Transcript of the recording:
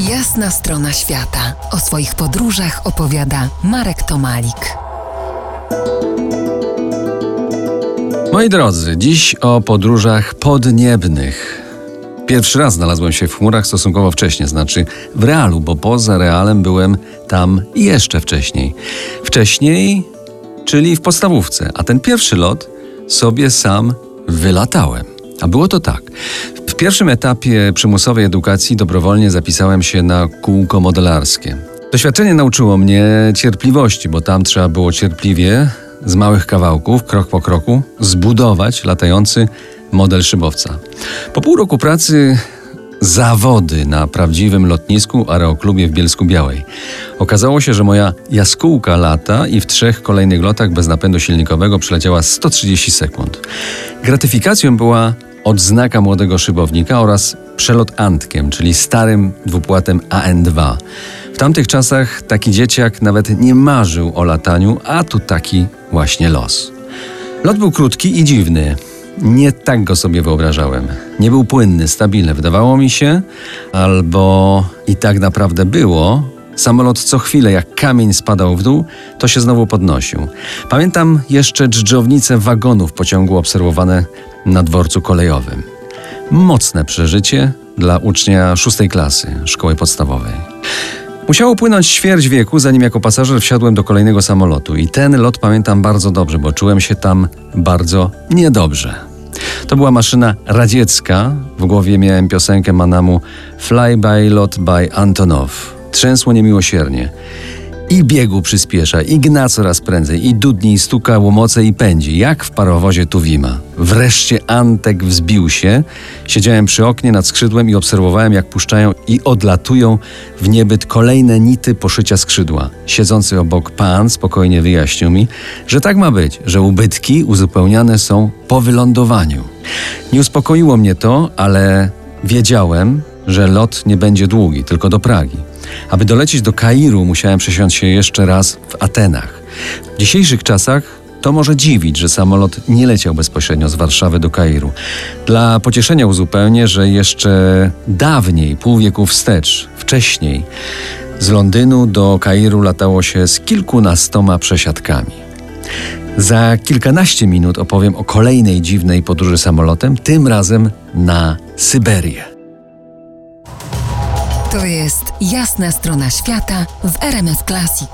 Jasna strona świata. O swoich podróżach opowiada Marek Tomalik. Moi drodzy, dziś o podróżach podniebnych. Pierwszy raz znalazłem się w chmurach stosunkowo wcześnie, znaczy w realu, bo poza realem byłem tam jeszcze wcześniej. Wcześniej, czyli w podstawówce, a ten pierwszy lot sobie sam wylatałem. A było to tak. W pierwszym etapie przymusowej edukacji dobrowolnie zapisałem się na kółko modelarskie. Doświadczenie nauczyło mnie cierpliwości, bo tam trzeba było cierpliwie, z małych kawałków, krok po kroku, zbudować latający model szybowca. Po pół roku pracy zawody na prawdziwym lotnisku Aeroklubie w Bielsku Białej. Okazało się, że moja jaskółka lata i w trzech kolejnych lotach bez napędu silnikowego przeleciała 130 sekund. Gratyfikacją była odznaka młodego szybownika oraz przelot Antkiem, czyli starym dwupłatem AN2. W tamtych czasach taki dzieciak nawet nie marzył o lataniu, a tu taki właśnie los. Lot był krótki i dziwny. Nie tak go sobie wyobrażałem. Nie był płynny, stabilny. Wydawało mi się, albo i tak naprawdę było, Samolot co chwilę, jak kamień spadał w dół, to się znowu podnosił. Pamiętam jeszcze dżdżownice wagonów pociągu obserwowane na dworcu kolejowym. Mocne przeżycie dla ucznia szóstej klasy szkoły podstawowej. Musiało płynąć ćwierć wieku, zanim jako pasażer wsiadłem do kolejnego samolotu. I ten lot pamiętam bardzo dobrze, bo czułem się tam bardzo niedobrze. To była maszyna radziecka. W głowie miałem piosenkę Manamu Fly by Lot by Antonow trzęsło niemiłosiernie. I biegu przyspiesza, i gna coraz prędzej, i dudni, i stuka łomoce i pędzi, jak w parowozie Tuwima. Wreszcie Antek wzbił się. Siedziałem przy oknie nad skrzydłem i obserwowałem, jak puszczają i odlatują w niebyt kolejne nity poszycia skrzydła. Siedzący obok pan spokojnie wyjaśnił mi, że tak ma być, że ubytki uzupełniane są po wylądowaniu. Nie uspokoiło mnie to, ale wiedziałem, że lot nie będzie długi, tylko do Pragi. Aby dolecieć do Kairu, musiałem przesiąść się jeszcze raz w Atenach. W dzisiejszych czasach to może dziwić, że samolot nie leciał bezpośrednio z Warszawy do Kairu. Dla pocieszenia uzupełnię, że jeszcze dawniej, pół wieku wstecz, wcześniej, z Londynu do Kairu latało się z kilkunastoma przesiadkami. Za kilkanaście minut opowiem o kolejnej dziwnej podróży samolotem, tym razem na Syberię. To jest jasna strona świata w RMS Classic.